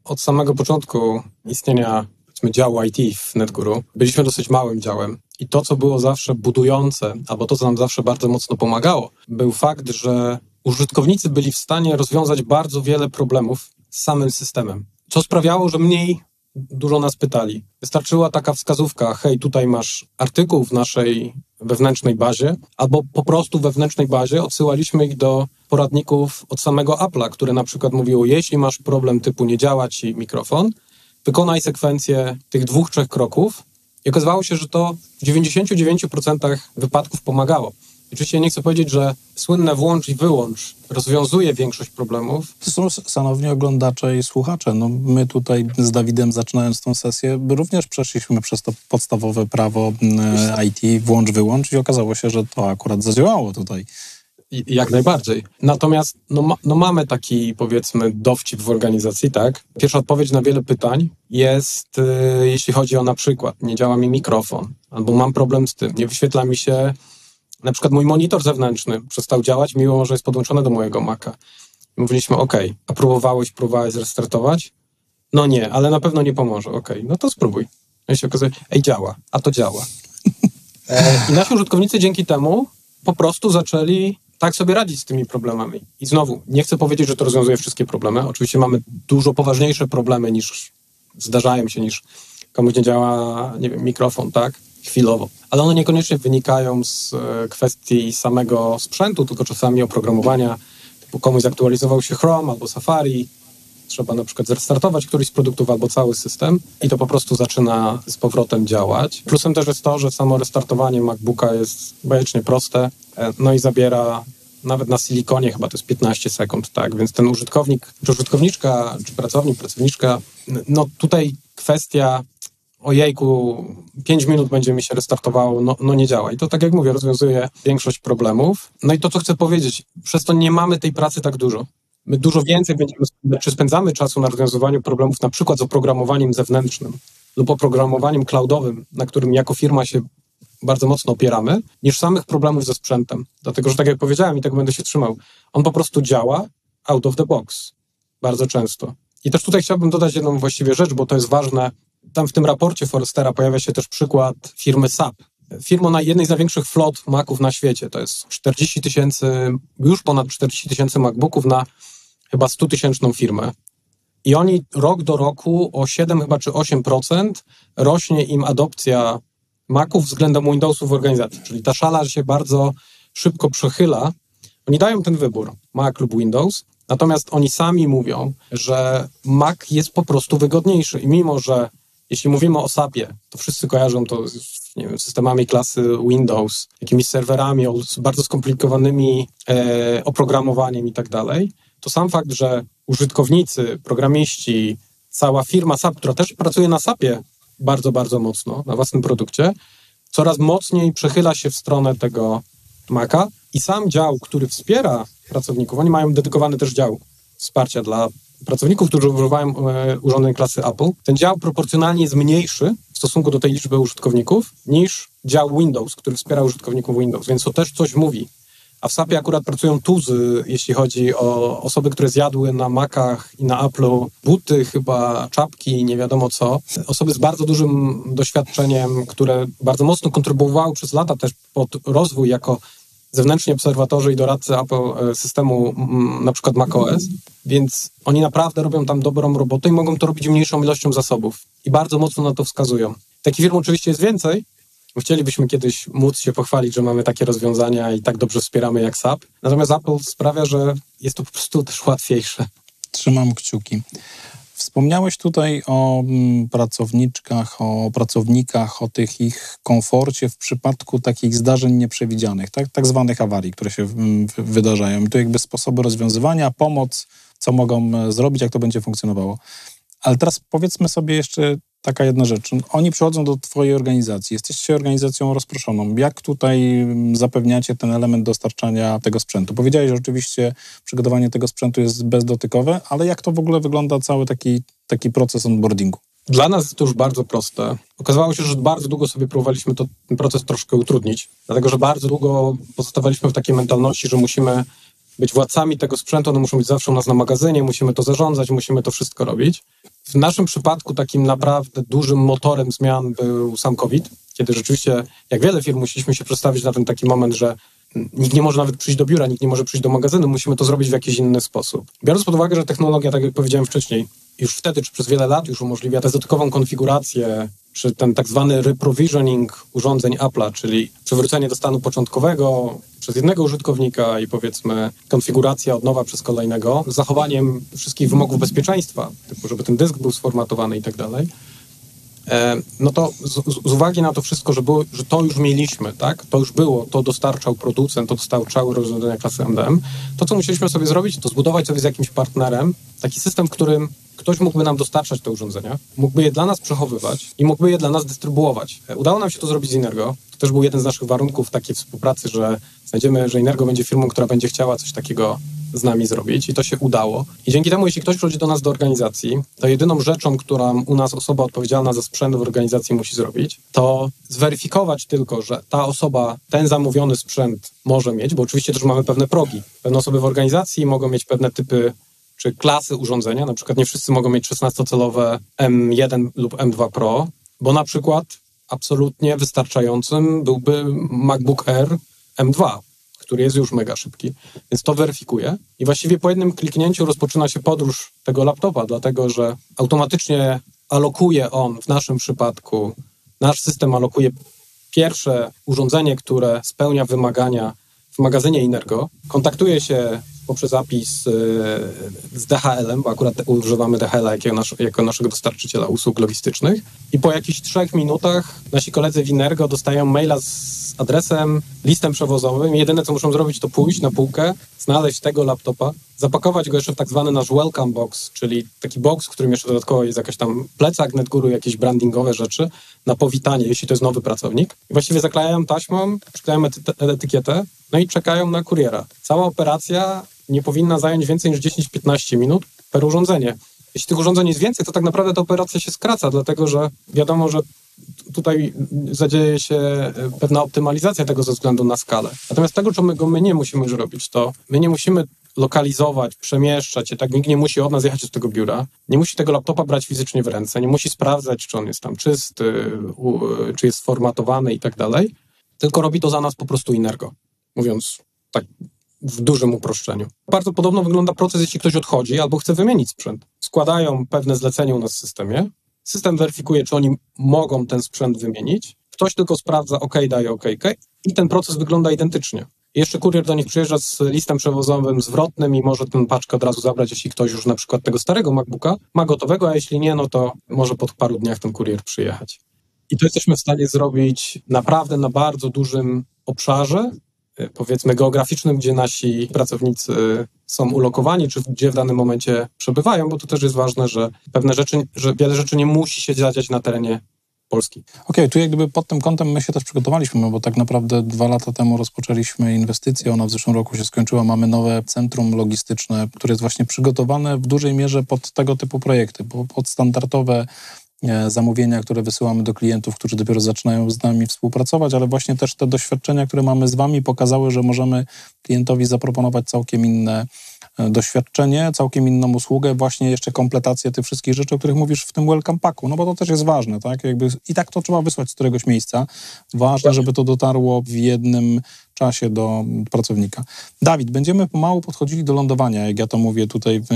od samego początku istnienia działu IT w NetGuru byliśmy dosyć małym działem. I to, co było zawsze budujące, albo to, co nam zawsze bardzo mocno pomagało, był fakt, że użytkownicy byli w stanie rozwiązać bardzo wiele problemów z samym systemem. Co sprawiało, że mniej dużo nas pytali. Wystarczyła taka wskazówka, hej, tutaj masz artykuł w naszej wewnętrznej bazie, albo po prostu wewnętrznej bazie odsyłaliśmy ich do poradników od samego Apple'a, które na przykład mówiło, jeśli masz problem typu nie działa ci mikrofon, wykonaj sekwencję tych dwóch, trzech kroków i okazywało się, że to w 99% wypadków pomagało. Oczywiście nie chcę powiedzieć, że słynne włącz i wyłącz rozwiązuje większość problemów. To są szanowni oglądacze i słuchacze. No, my tutaj z Dawidem zaczynając tą sesję również przeszliśmy przez to podstawowe prawo e, IT włącz, wyłącz i okazało się, że to akurat zadziałało tutaj. Jak najbardziej. Natomiast no, ma, no, mamy taki, powiedzmy, dowcip w organizacji, tak? Pierwsza odpowiedź na wiele pytań jest, y, jeśli chodzi o na przykład, nie działa mi mikrofon, albo mam problem z tym, nie wyświetla mi się, na przykład mój monitor zewnętrzny przestał działać, mimo że jest podłączony do mojego Maca. I mówiliśmy, OK, a próbowałeś, próbowałeś zrestartować? No nie, ale na pewno nie pomoże. OK, no to spróbuj. No I się okazuje, ej, działa, a to działa. E, I nasi użytkownicy dzięki temu po prostu zaczęli tak sobie radzić z tymi problemami. I znowu, nie chcę powiedzieć, że to rozwiązuje wszystkie problemy. Oczywiście mamy dużo poważniejsze problemy niż zdarzają się, niż komuś nie działa, nie wiem, mikrofon, tak? Chwilowo. Ale one niekoniecznie wynikają z e, kwestii samego sprzętu, tylko czasami oprogramowania. Typu komuś zaktualizował się Chrome albo Safari, trzeba na przykład zrestartować któryś z produktów albo cały system i to po prostu zaczyna z powrotem działać. Plusem też jest to, że samo restartowanie MacBooka jest bajecznie proste, e, no i zabiera nawet na silikonie chyba to jest 15 sekund, tak, więc ten użytkownik, czy użytkowniczka, czy pracownik, pracowniczka, no tutaj kwestia ojejku, 5 minut będzie mi się restartowało, no, no nie działa. I to tak jak mówię, rozwiązuje większość problemów. No i to, co chcę powiedzieć, przez to nie mamy tej pracy tak dużo. My dużo więcej będziemy czy spędzamy czasu na rozwiązywaniu problemów na przykład z oprogramowaniem zewnętrznym lub oprogramowaniem cloudowym, na którym jako firma się bardzo mocno opieramy, niż samych problemów ze sprzętem. Dlatego, że tak jak powiedziałem i tak będę się trzymał, on po prostu działa out of the box. Bardzo często. I też tutaj chciałbym dodać jedną właściwie rzecz, bo to jest ważne. Tam w tym raporcie Forestera pojawia się też przykład firmy SAP. Firmą na jednej z największych flot Maców na świecie. To jest 40 tysięcy, już ponad 40 tysięcy MacBooków na chyba 100 tysięczną firmę. I oni rok do roku o 7 chyba czy 8% rośnie im adopcja Maców względem Windowsów w organizacji. Czyli ta szala się bardzo szybko przechyla. Oni dają ten wybór, Mac lub Windows, natomiast oni sami mówią, że Mac jest po prostu wygodniejszy. I mimo, że jeśli mówimy o SAP-ie, to wszyscy kojarzą to z wiem, systemami klasy Windows, jakimiś serwerami, bardzo skomplikowanymi e, oprogramowaniem i tak dalej, to sam fakt, że użytkownicy, programiści, cała firma SAP, która też pracuje na SAP-ie bardzo, bardzo mocno, na własnym produkcie, coraz mocniej przechyla się w stronę tego Maca i sam dział, który wspiera pracowników, oni mają dedykowany też dział wsparcia dla pracowników, którzy używają e, urządzeń klasy Apple. Ten dział proporcjonalnie jest mniejszy w stosunku do tej liczby użytkowników niż dział Windows, który wspiera użytkowników Windows, więc to też coś mówi a w SAP-ie akurat pracują tuzy, jeśli chodzi o osoby, które zjadły na Macach i na Apple'u buty, chyba czapki, nie wiadomo co. Osoby z bardzo dużym doświadczeniem, które bardzo mocno kontrybuowały przez lata też pod rozwój jako zewnętrzni obserwatorzy i doradcy Apple e, systemu na przykład macOS, więc oni naprawdę robią tam dobrą robotę i mogą to robić mniejszą ilością zasobów i bardzo mocno na to wskazują. Takich firm oczywiście jest więcej, Chcielibyśmy kiedyś móc się pochwalić, że mamy takie rozwiązania i tak dobrze wspieramy jak SAP. Natomiast Apple sprawia, że jest to po prostu też łatwiejsze. Trzymam kciuki. Wspomniałeś tutaj o mm, pracowniczkach, o pracownikach, o tych ich komforcie w przypadku takich zdarzeń nieprzewidzianych, tak, tak zwanych awarii, które się mm, wydarzają. I tu jakby sposoby rozwiązywania, pomoc, co mogą e, zrobić, jak to będzie funkcjonowało. Ale teraz powiedzmy sobie jeszcze taka jedna rzecz. Oni przychodzą do Twojej organizacji, jesteście organizacją rozproszoną. Jak tutaj mm, zapewniacie ten element dostarczania tego sprzętu? Powiedziałeś, że oczywiście przygotowanie tego sprzętu jest bezdotykowe, ale jak to w ogóle wygląda cały taki, taki proces onboardingu? Dla nas jest to już bardzo proste. Okazało się, że bardzo długo sobie próbowaliśmy to, ten proces troszkę utrudnić, dlatego że bardzo długo pozostawaliśmy w takiej mentalności, że musimy być władcami tego sprzętu, one muszą być zawsze u nas na magazynie, musimy to zarządzać, musimy to wszystko robić. W naszym przypadku takim naprawdę dużym motorem zmian był sam COVID, kiedy rzeczywiście, jak wiele firm, musieliśmy się przestawić na ten taki moment, że nikt nie może nawet przyjść do biura, nikt nie może przyjść do magazynu, musimy to zrobić w jakiś inny sposób. Biorąc pod uwagę, że technologia, tak jak powiedziałem wcześniej, już wtedy, czy przez wiele lat już umożliwia dotykową konfigurację, czy ten tak zwany reprovisioning urządzeń Apple'a, czyli przywrócenie do stanu początkowego przez jednego użytkownika i powiedzmy konfiguracja od nowa przez kolejnego, z zachowaniem wszystkich wymogów bezpieczeństwa, typu żeby ten dysk był sformatowany i tak dalej, e, no to z, z, uwagi na to wszystko, że, było, że to już mieliśmy, tak, to już było, to dostarczał producent, to dostarczały rozwiązania klasy MDM, to co musieliśmy sobie zrobić, to zbudować sobie z jakimś partnerem taki system, w którym ktoś mógłby nam dostarczać te urządzenia, mógłby je dla nas przechowywać i mógłby je dla nas dystrybuować. E, udało nam się to zrobić z Inergo. To też był jeden z naszych warunków takiej współpracy, że znajdziemy, że Inergo będzie firmą, która będzie chciała coś takiego z nami zrobić i to się udało. I dzięki temu, jeśli ktoś przychodzi do nas do organizacji, to jedyną rzeczą, którą u nas osoba odpowiedzialna za sprzęt w organizacji musi zrobić, to zweryfikować tylko, że ta osoba ten zamówiony sprzęt może mieć, bo oczywiście też mamy pewne progi. Pewne osoby w organizacji mogą mieć pewne typy czy klasy urządzenia. Na przykład nie wszyscy mogą mieć 16-calowe M1 lub M2 Pro, bo na przykład absolutnie wystarczającym byłby MacBook Air M2, który jest już mega szybki. Więc to weryfikuje i właściwie po jednym kliknięciu rozpoczyna się podróż tego laptopa, dlatego że automatycznie alokuje on w naszym przypadku, nasz system alokuje pierwsze urządzenie, które spełnia wymagania w magazynie Inergo, kontaktuje się poprzez zapis z DHL-em, bo akurat używamy DHL-a jako, nasz, jako naszego dostarczyciela usług logistycznych. I po jakichś trzech minutach nasi koledzy w Inergo dostają maila z adresem, listem przewozowym. Jedyne, co muszą zrobić, to pójść na półkę, znaleźć tego laptopa, zapakować go jeszcze w tak zwany nasz welcome box, czyli taki box, w którym jeszcze dodatkowo jest jakaś tam plecak NetGuru, jakieś brandingowe rzeczy na powitanie, jeśli to jest nowy pracownik. I właściwie zaklejają taśmą, przyklejają etykietę, no i czekają na kuriera. Cała operacja nie powinna zająć więcej niż 10-15 minut per urządzenie. Jeśli tych urządzeń jest więcej, to tak naprawdę ta operacja się skraca, dlatego że wiadomo, że tutaj zadzieje się e, pewna optymalizacja tego ze względu na skalę. Natomiast tego, czego my nie musimy już robić, to my nie musimy lokalizować, przemieszczać się, tak nikt nie musi od nas jechać do tego biura, nie musi tego laptopa brać fizycznie w ręce, nie musi sprawdzać, czy on jest tam czysty, czy jest sformatowany i tak dalej, tylko robi to za nas po prostu Inergo. Mówiąc tak w dużym uproszczeniu. Bardzo podobno wygląda proces, jeśli ktoś odchodzi albo chce wymienić sprzęt. Składają pewne zlecenie u nas w systemie, system weryfikuje, czy oni mogą ten sprzęt wymienić, ktoś tylko sprawdza, OK, daje OK, OK i ten proces wygląda identycznie. Jeszcze kurier do nich przyjeżdża z listem przewozowym zwrotnym i może tę paczkę od razu zabrać, jeśli ktoś już na przykład tego starego MacBooka ma gotowego, a jeśli nie, no to może po paru dniach ten kurier przyjechać. I to jesteśmy w stanie zrobić naprawdę na bardzo dużym obszarze, Y, powiedzmy geograficznym, gdzie nasi pracownicy są ulokowani, czy gdzie w danym momencie przebywają, bo to też jest ważne, że pewne rzeczy, że wiele rzeczy nie musi się zadziać na terenie Polski. Okej, okay, tu jak gdyby pod tym kątem my się też przygotowaliśmy, no bo tak naprawdę dwa lata temu rozpoczęliśmy inwestycję, ona w zeszłym roku się skończyła, mamy nowe centrum logistyczne, które jest właśnie przygotowane w dużej mierze pod tego typu projekty, bo pod standardowe E, zamówienia, które wysyłamy do klientów, którzy dopiero zaczynają z nami współpracować, ale właśnie też te doświadczenia, które mamy z Wami, pokazały, że możemy klientowi zaproponować całkiem inne doświadczenie, całkiem inną usługę, właśnie jeszcze kompletację tych wszystkich rzeczy, o których mówisz w tym welcome packu, no bo to też jest ważne, tak? Jakby I tak to trzeba wysłać z któregoś miejsca. Ważne, żeby to dotarło w jednym czasie do pracownika. Dawid, będziemy pomału podchodzili do lądowania, jak ja to mówię tutaj w,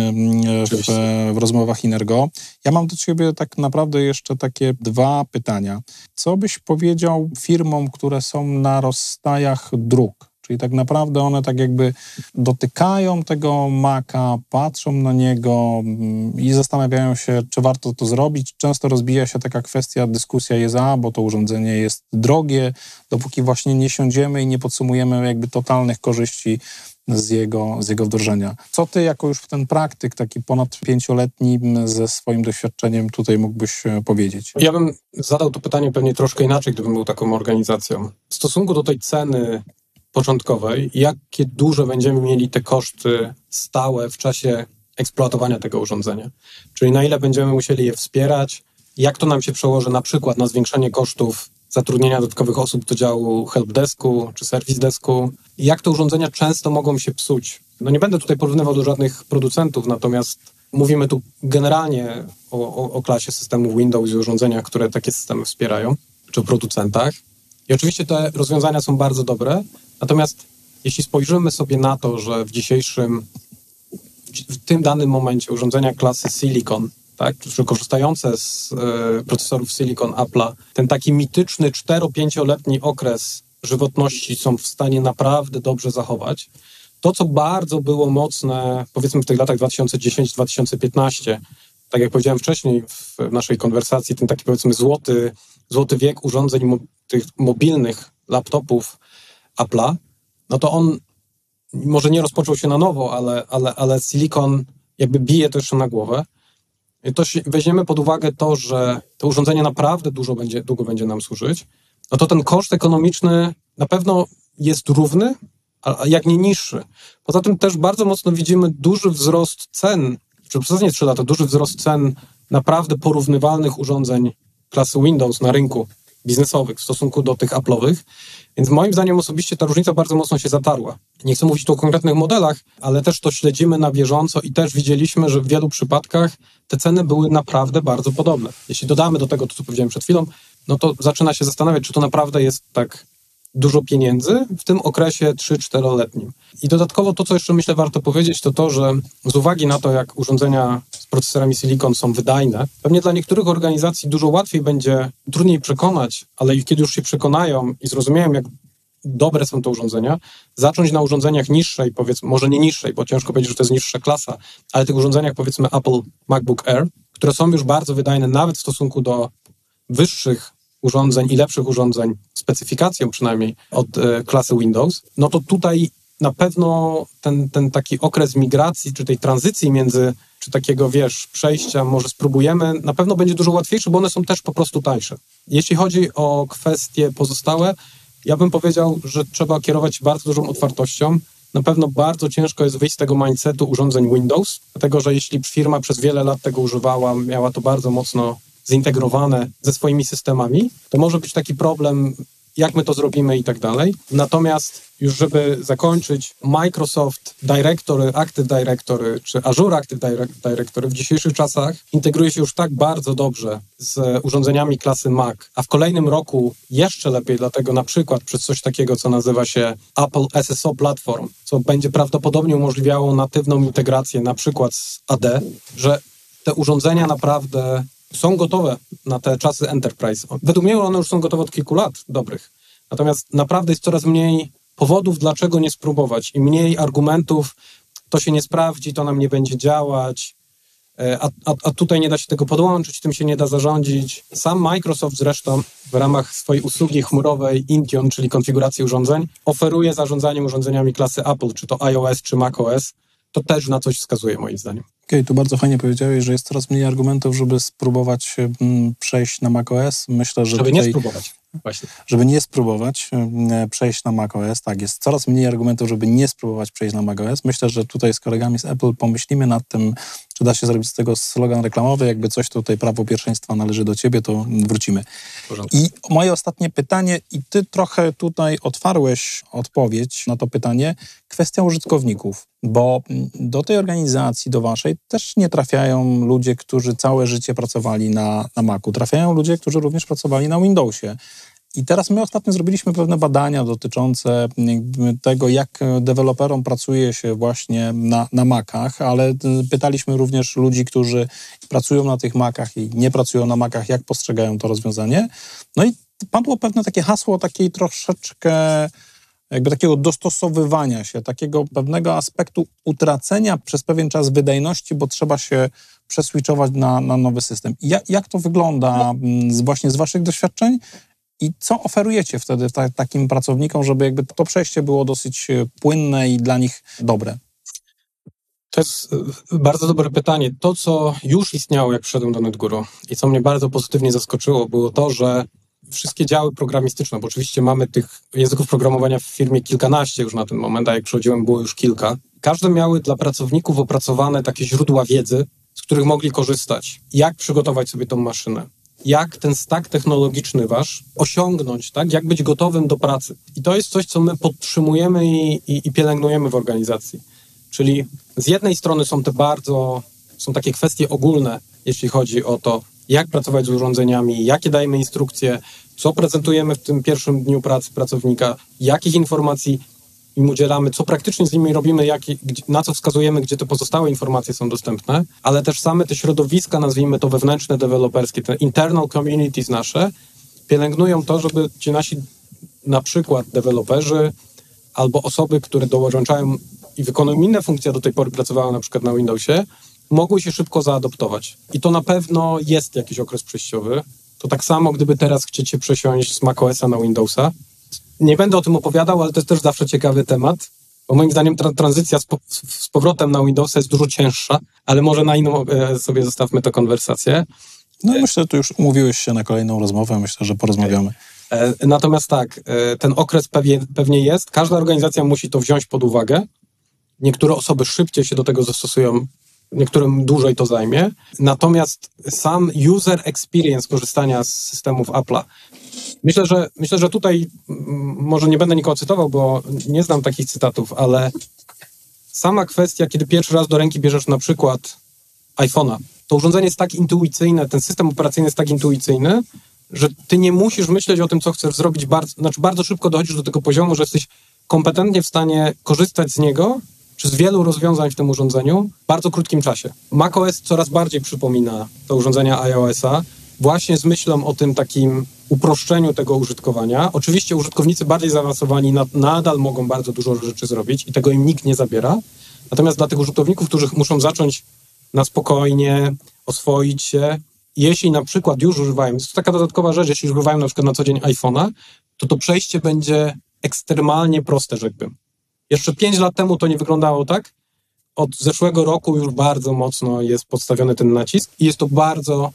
w, w rozmowach Inergo. Ja mam do ciebie tak naprawdę jeszcze takie dwa pytania. Co byś powiedział firmom, które są na rozstajach dróg? Czyli tak naprawdę one tak jakby dotykają tego maka, patrzą na niego mm, i zastanawiają się, czy warto to zrobić. Często rozbija się taka kwestia, dyskusja jest, a, bo to urządzenie jest drogie, dopóki właśnie nie siądziemy i nie podsumujemy jakby totalnych korzyści z jego, z jego wdrożenia. Co ty jako już ten praktyk, taki ponad pięcioletni ze swoim doświadczeniem tutaj mógłbyś e, powiedzieć? Ja bym zadał to pytanie pewnie troszkę inaczej, gdybym był taką organizacją. W stosunku do tej ceny początkowej, jakie duże będziemy mieli te koszty stałe w czasie eksploatowania tego urządzenia? Czyli na ile będziemy musieli je wspierać, jak to nam się przełoży na przykład na zwiększenie kosztów zatrudnienia dodatkowych osób do działu helpdesku czy serwis desku jak te urządzenia często mogą się psuć. No nie będę tutaj porównywał do żadnych producentów, natomiast mówimy tu generalnie o, o, o klasie systemów Windows i urządzeniach, które takie systemy wspierają, czy o producentach. I oczywiście te rozwiązania są bardzo dobre, natomiast jeśli spojrzymy sobie na to, że w dzisiejszym, w tym danym momencie urządzenia klasy Silicon tak, czy korzystające z e, procesorów Silicon Apple'a, ten taki mityczny 4-5-letni okres żywotności są w stanie naprawdę dobrze zachować. To, co bardzo było mocne, powiedzmy w tych latach 2010-2015, tak jak powiedziałem wcześniej w naszej konwersacji, ten taki powiedzmy złoty, złoty wiek urządzeń tych mobilnych laptopów Apple'a, no to on może nie rozpoczął się na nowo, ale, ale, ale Silicon jakby bije to jeszcze na głowę to weźmiemy pod uwagę to, że to urządzenie naprawdę dużo będzie, długo będzie nam służyć, no to ten koszt ekonomiczny na pewno jest równy, a jak nie niższy. Poza tym też bardzo mocno widzimy duży wzrost cen, czy przez ostatnie 3 lata duży wzrost cen naprawdę porównywalnych urządzeń klasy Windows na rynku biznesowych w stosunku do tych Apple'owych. Więc moim zdaniem osobiście ta różnica bardzo mocno się zatarła. Nie chcę mówić tu o konkretnych modelach, ale też to śledzimy na bieżąco i też widzieliśmy, że w wielu przypadkach te ceny były naprawdę bardzo podobne. Jeśli dodamy do tego to, co powiedziałem przed chwilą, no to zaczyna się zastanawiać, czy to naprawdę jest tak dużo pieniędzy w tym okresie 3-4-letnim. I dodatkowo to, co jeszcze myślę warto powiedzieć, to to, że z uwagi na to, jak urządzenia z procesorami silikon są wydajne, pewnie dla niektórych organizacji dużo łatwiej będzie, trudniej przekonać, ale kiedy już się przekonają i zrozumieją, jak dobre są te urządzenia, zacząć na urządzeniach niższej, powiedzmy, może nie niższej, bo ciężko powiedzieć, że to jest niższa klasa, ale tych urządzeniach, powiedzmy Apple MacBook Air, które są już bardzo wydajne nawet w stosunku do wyższych urządzeń i lepszych urządzeń, specyfikacją przynajmniej od e, klasy Windows, no to tutaj na pewno ten, ten taki okres migracji, czy tej tranzycji między, czy takiego, wiesz, przejścia, może spróbujemy, na pewno będzie dużo łatwiejsze, bo one są też po prostu tańsze. Jeśli chodzi o kwestie pozostałe, ja bym powiedział, że trzeba kierować się bardzo dużą otwartością. Na pewno bardzo ciężko jest wyjść z tego mindsetu urządzeń Windows, dlatego że jeśli firma przez wiele lat tego używała, miała to bardzo mocno zintegrowane ze swoimi systemami, to może być taki problem, jak my to zrobimy i tak dalej. Natomiast już żeby zakończyć, Microsoft Directory, Active Directory czy Azure Active Directory w dzisiejszych czasach integruje się już tak bardzo dobrze z urządzeniami klasy Mac, a w kolejnym roku jeszcze lepiej, dlatego na przykład przez coś takiego, co nazywa się Apple SSO Platform, co będzie prawdopodobnie umożliwiało natywną integrację na przykład z AD, że te urządzenia naprawdę są gotowe na te czasy enterprise. Według mnie one już są gotowe od kilku lat dobrych. Natomiast naprawdę jest coraz mniej powodów, dlaczego nie spróbować i mniej argumentów, to się nie sprawdzi, to nam nie będzie działać, e, a, a, a, tutaj nie da się tego podłączyć, tym się nie da zarządzić. Sam Microsoft zresztą w ramach swojej usługi chmurowej Intune, czyli konfiguracji urządzeń, oferuje zarządzanie urządzeniami klasy Apple, czy to iOS, czy macOS. To też na coś wskazuje moim zdaniem. Okej, okay, tu bardzo fajnie powiedziałeś, że jest coraz mniej argumentów, żeby spróbować mm, przejść na macOS. Myślę, że żeby tutaj, nie spróbować. Właśnie. Żeby nie spróbować mm, przejść na macOS, tak, jest coraz mniej argumentów, żeby nie spróbować przejść na macOS. Myślę, że tutaj z kolegami z Apple pomyślimy nad tym, czy da się zrobić z tego slogan reklamowy. Jakby coś tutaj prawo pierwszeństwa należy do ciebie, to wrócimy. I moje ostatnie pytanie, i ty trochę tutaj otwarłeś odpowiedź na to pytanie, kwestia użytkowników, bo do tej organizacji, do waszej też nie trafiają ludzie, którzy całe życie pracowali na, na Macu. Trafiają ludzie, którzy również pracowali na Windowsie. I teraz my ostatnio zrobiliśmy pewne badania dotyczące tego, jak deweloperom pracuje się właśnie na, na Macach, ale pytaliśmy również ludzi, którzy pracują na tych Macach i nie pracują na Macach, jak postrzegają to rozwiązanie. No i padło pewne takie hasło takiej troszeczkę jakby takiego dostosowywania się, takiego pewnego aspektu utracenia przez pewien czas wydajności, bo trzeba się przeswitchować na, na nowy system. Jak, jak to wygląda z, właśnie z waszych doświadczeń I co oferujecie wtedy ta, takim pracownikom, żeby jakby to przejście było dosyć e, płynne i dla nich dobre? To jest e, bardzo dobre pytanie. To, co już istniało, jak przyszedłem do NetGuru i co mnie bardzo pozytywnie zaskoczyło, było to, że wszystkie działy programistyczne, bo oczywiście mamy tych języków programowania w firmie kilkanaście już na ten moment, a jak przychodziłem było już kilka, każde miały dla pracowników opracowane takie źródła wiedzy, z których mogli korzystać. Jak przygotować sobie tą maszynę? Jak ten stack technologiczny wasz osiągnąć, tak? Jak być gotowym do pracy? I to jest coś, co my podtrzymujemy i, i, i pielęgnujemy w organizacji. Czyli z jednej strony są te bardzo, są takie kwestie ogólne, jeśli chodzi o to, jak pracować z urządzeniami, jakie dajemy instrukcje, co prezentujemy w tym pierwszym dniu pracy pracownika, jakich informacji im udzielamy, co praktycznie z nimi robimy, jak, na co wskazujemy, gdzie te pozostałe informacje są dostępne, ale też same te środowiska, nazwijmy to wewnętrzne, deweloperskie, te internal communities nasze, pielęgnują to, żeby ci nasi na przykład deweloperzy albo osoby, które dołączają i wykonują inne funkcje, do tej pory pracowały na przykład na Windowsie, mogły się szybko zaadoptować. I to na pewno jest jakiś okres przejściowy. To tak samo, gdyby teraz chcecie przesiąść z macOSa na Windowsa. Nie będę o tym opowiadał, ale to jest też zawsze ciekawy temat, bo moim zdaniem tra tranzycja z, po z, powrotem na Windowsa jest dużo cięższa, ale może na inną e, sobie zostawmy tę konwersację. No myślę, że tu już umówiłeś się na kolejną rozmowę, myślę, że porozmawiamy. E, natomiast tak, e, ten okres pewnie, pewnie jest. Każda organizacja musi to wziąć pod uwagę. Niektóre osoby szybciej się do tego zastosują niektórym dłużej to zajmie. Natomiast sam user experience korzystania z systemów Apple'a, myślę, że myślę, że tutaj może nie będę nikogo cytował, bo nie znam takich cytatów, ale sama kwestia, kiedy pierwszy raz do ręki bierzesz na przykład iPhone'a, to urządzenie jest tak intuicyjne, ten system operacyjny jest tak intuicyjny, że ty nie musisz myśleć o tym, co chcesz zrobić bardzo, znaczy bardzo szybko dochodzisz do tego poziomu, że jesteś kompetentnie w stanie korzystać z niego czy z wielu rozwiązań w tym urządzeniu w bardzo krótkim czasie. macOS coraz bardziej przypomina te urządzenia iOS-a, właśnie z myślą o tym takim uproszczeniu tego użytkowania. Oczywiście użytkownicy bardziej zaawansowani nadal mogą bardzo dużo rzeczy zrobić i tego im nikt nie zabiera. Natomiast dla tych użytkowników, którzy muszą zacząć na spokojnie oswoić się, jeśli na przykład już używają, jest to taka dodatkowa rzecz, jeśli używają na przykład na co dzień iPhone'a, to to przejście będzie ekstremalnie proste, rzekłbym. Jeszcze pięć lat temu to nie wyglądało tak. Od zeszłego roku już bardzo mocno jest podstawiony ten nacisk i jest to bardzo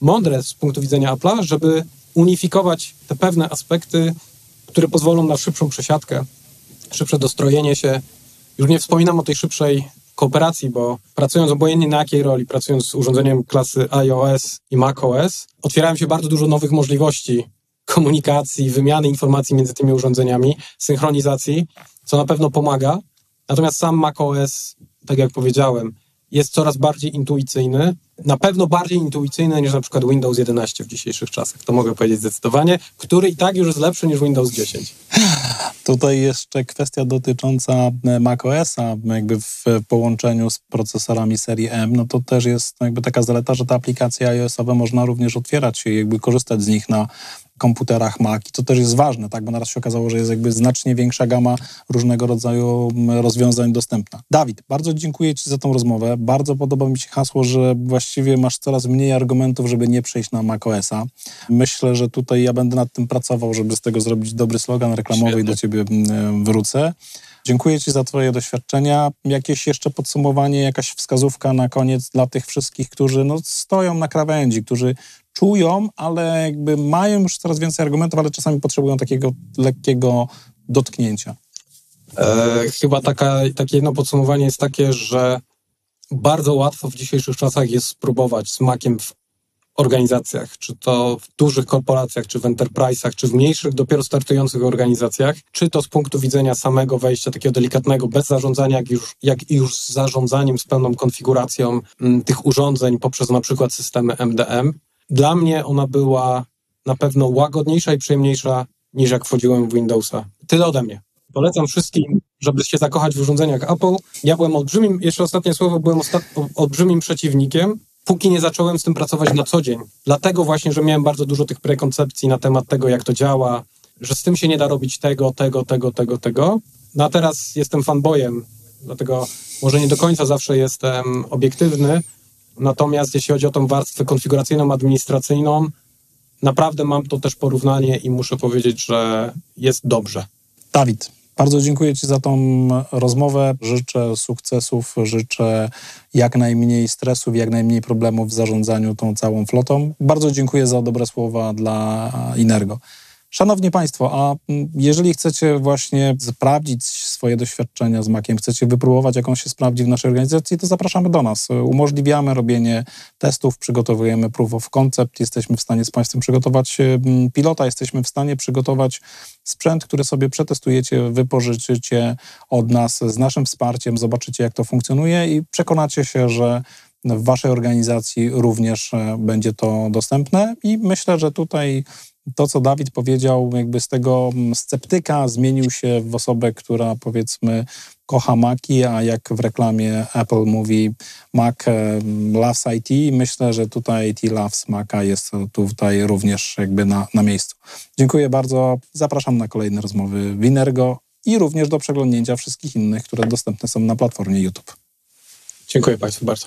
mądre z punktu widzenia Apple'a, żeby unifikować te pewne aspekty, które pozwolą na szybszą przesiadkę, szybsze dostrojenie się. Już nie wspominam o tej szybszej kooperacji, bo pracując obojętnie na jakiej roli, pracując z urządzeniem klasy iOS i macOS, otwierają się bardzo dużo nowych możliwości komunikacji, wymiany informacji między tymi urządzeniami, synchronizacji, co na pewno pomaga. Natomiast sam macOS, tak jak powiedziałem, jest coraz bardziej intuicyjny. Na pewno bardziej intuicyjny niż na przykład Windows 11 w dzisiejszych czasach. To mogę powiedzieć zdecydowanie, który i tak już jest lepszy niż Windows 10. Tutaj jeszcze kwestia dotycząca e, macOSa, jakby w połączeniu z procesorami serii M, no to też jest jakby taka zaleta, że te aplikacje iOS-owe można również otwierać i jakby korzystać z nich na komputerach Mac i to też jest ważne, tak, bo naraz się okazało, że jest jakby znacznie większa gama różnego rodzaju rozwiązań dostępna. Dawid, bardzo dziękuję Ci za tą rozmowę. Bardzo podoba mi się hasło, że właściwie masz coraz mniej argumentów, żeby nie przejść na macOSa. Myślę, że tutaj ja będę nad tym pracował, żeby z tego zrobić dobry slogan reklamowy Świetnie. i do Ciebie wrócę. Dziękuję Ci za Twoje doświadczenia. Jakieś jeszcze podsumowanie, jakaś wskazówka na koniec dla tych wszystkich, którzy no, stoją na krawędzi, którzy czują, ale jakby mają już coraz więcej argumentów, ale czasami potrzebują takiego lekkiego dotknięcia. E, chyba taka, takie jedno podsumowanie jest takie, że bardzo łatwo w dzisiejszych czasach jest spróbować z makiem w organizacjach, czy to w dużych korporacjach, czy w enterprise'ach, czy w mniejszych, dopiero startujących organizacjach, czy to z punktu widzenia samego wejścia takiego delikatnego, bez zarządzania, jak już, jak i już z zarządzaniem, z pełną konfiguracją m, mm, tych urządzeń poprzez na przykład systemy MDM. Dla mnie ona była na pewno łagodniejsza i przyjemniejsza niż jak wchodziłem w Windowsa. Tyle ode mnie. Polecam wszystkim, żeby się zakochać w urządzeniach Apple. Ja byłem olbrzymim, jeszcze ostatnie słowo, byłem olbrzymim przeciwnikiem, póki nie zacząłem z tym pracować na co dzień. Dlatego właśnie, że miałem bardzo dużo tych prekoncepcji na temat tego, jak to działa, że z tym się nie da robić tego, tego, tego, tego, tego. No a teraz jestem fanboyem, dlatego może nie do końca zawsze jestem obiektywny, Natomiast jeśli chodzi o tą warstwę konfiguracyjną, administracyjną, naprawdę mam to też porównanie i muszę powiedzieć, że jest dobrze. Dawid, bardzo dziękuję Ci za tą rozmowę. Życzę sukcesów, życzę jak najmniej stresów, jak najmniej problemów w zarządzaniu tą całą flotą. Bardzo dziękuję za dobre słowa dla Inergo. Szanowni Państwo, a jeżeli chcecie właśnie sprawdzić swoje doświadczenia z Maciem, chcecie wypróbować, jak on się sprawdzi w naszej organizacji, to zapraszamy do nas. Umożliwiamy robienie testów, przygotowujemy proof of concept, jesteśmy w stanie z Państwem przygotować pilota, jesteśmy w stanie przygotować sprzęt, który sobie przetestujecie, wypożyczycie od nas z naszym wsparciem, zobaczycie, jak to funkcjonuje i przekonacie się, że w Waszej organizacji również e, będzie to dostępne i myślę, że tutaj to, co Dawid powiedział, jakby z tego mm, sceptyka zmienił się w osobę, która powiedzmy kocha Maki, a jak w reklamie Apple mówi Mac loves IT, myślę, że tutaj IT loves Maca jest tutaj również jakby na, na miejscu. Dziękuję bardzo. Zapraszam na kolejne rozmowy w Inergo i również do przeglądnięcia wszystkich innych, które dostępne są na platformie YouTube. Dziękuję Państwu bardzo.